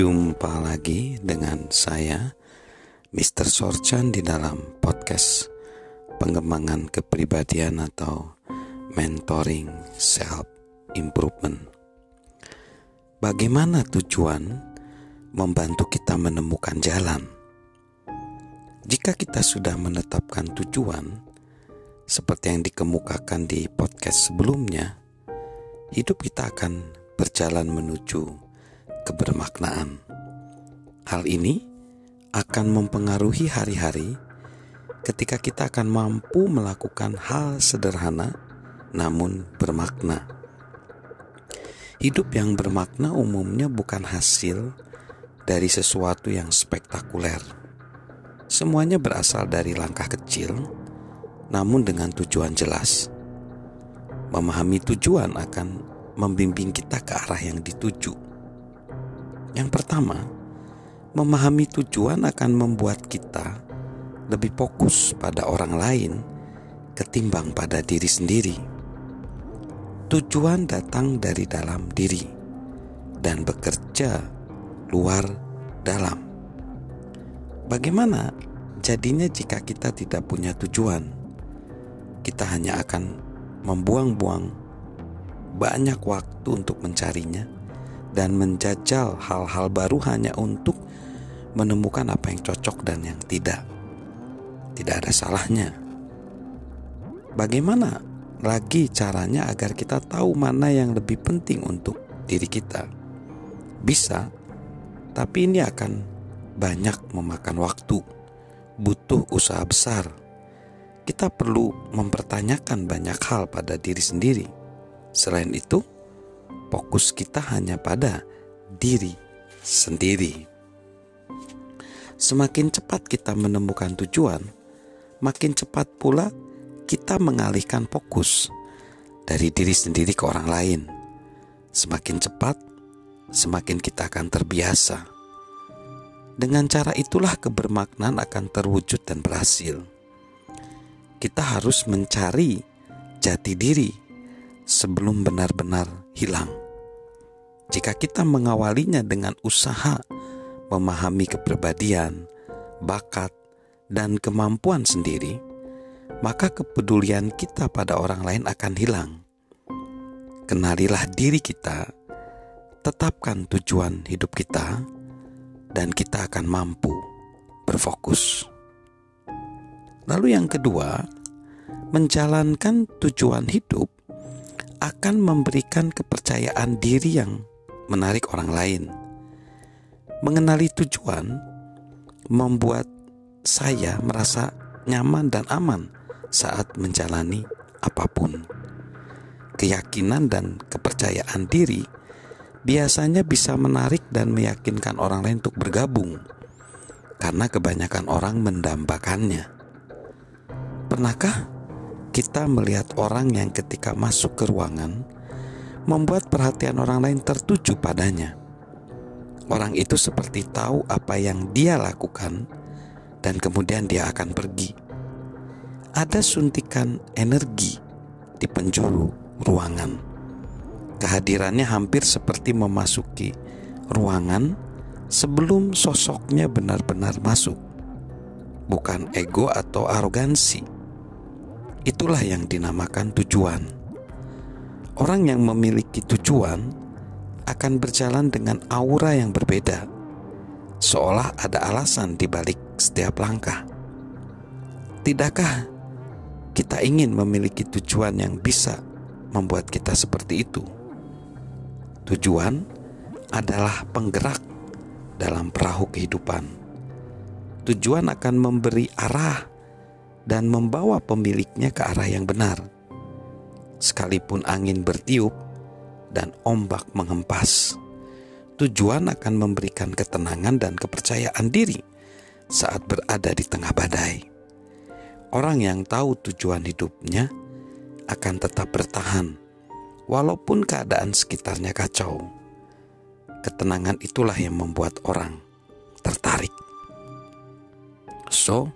Jumpa lagi dengan saya Mr. Sorchan di dalam podcast pengembangan kepribadian atau mentoring self improvement. Bagaimana tujuan membantu kita menemukan jalan? Jika kita sudah menetapkan tujuan seperti yang dikemukakan di podcast sebelumnya, hidup kita akan berjalan menuju kebermaknaan. Hal ini akan mempengaruhi hari-hari ketika kita akan mampu melakukan hal sederhana namun bermakna. Hidup yang bermakna umumnya bukan hasil dari sesuatu yang spektakuler. Semuanya berasal dari langkah kecil, namun dengan tujuan jelas. Memahami tujuan akan membimbing kita ke arah yang dituju yang pertama, memahami tujuan akan membuat kita lebih fokus pada orang lain ketimbang pada diri sendiri. Tujuan datang dari dalam diri dan bekerja luar dalam. Bagaimana jadinya jika kita tidak punya tujuan? Kita hanya akan membuang-buang banyak waktu untuk mencarinya dan menjajal hal-hal baru hanya untuk menemukan apa yang cocok dan yang tidak. Tidak ada salahnya. Bagaimana lagi caranya agar kita tahu mana yang lebih penting untuk diri kita? Bisa, tapi ini akan banyak memakan waktu, butuh usaha besar. Kita perlu mempertanyakan banyak hal pada diri sendiri. Selain itu, fokus kita hanya pada diri sendiri. Semakin cepat kita menemukan tujuan, makin cepat pula kita mengalihkan fokus dari diri sendiri ke orang lain. Semakin cepat, semakin kita akan terbiasa. Dengan cara itulah kebermaknaan akan terwujud dan berhasil. Kita harus mencari jati diri sebelum benar-benar hilang. Jika kita mengawalinya dengan usaha memahami kepribadian, bakat, dan kemampuan sendiri, maka kepedulian kita pada orang lain akan hilang. Kenalilah diri kita, tetapkan tujuan hidup kita, dan kita akan mampu berfokus. Lalu, yang kedua, menjalankan tujuan hidup akan memberikan kepercayaan diri yang menarik orang lain. Mengenali tujuan membuat saya merasa nyaman dan aman saat menjalani apa pun. Keyakinan dan kepercayaan diri biasanya bisa menarik dan meyakinkan orang lain untuk bergabung karena kebanyakan orang mendambakannya. Pernahkah kita melihat orang yang ketika masuk ke ruangan membuat perhatian orang lain tertuju padanya. Orang itu seperti tahu apa yang dia lakukan, dan kemudian dia akan pergi. Ada suntikan energi di penjuru ruangan. Kehadirannya hampir seperti memasuki ruangan sebelum sosoknya benar-benar masuk, bukan ego atau arogansi. Itulah yang dinamakan tujuan Orang yang memiliki tujuan akan berjalan dengan aura yang berbeda, seolah ada alasan di balik setiap langkah. Tidakkah kita ingin memiliki tujuan yang bisa membuat kita seperti itu? Tujuan adalah penggerak dalam perahu kehidupan. Tujuan akan memberi arah dan membawa pemiliknya ke arah yang benar sekalipun angin bertiup dan ombak menghempas. Tujuan akan memberikan ketenangan dan kepercayaan diri saat berada di tengah badai. Orang yang tahu tujuan hidupnya akan tetap bertahan, walaupun keadaan sekitarnya kacau. Ketenangan itulah yang membuat orang tertarik. So,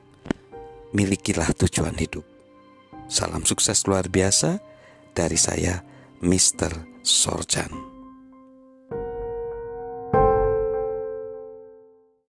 milikilah tujuan hidup. Salam sukses luar biasa dari saya, Mr. Sorjan.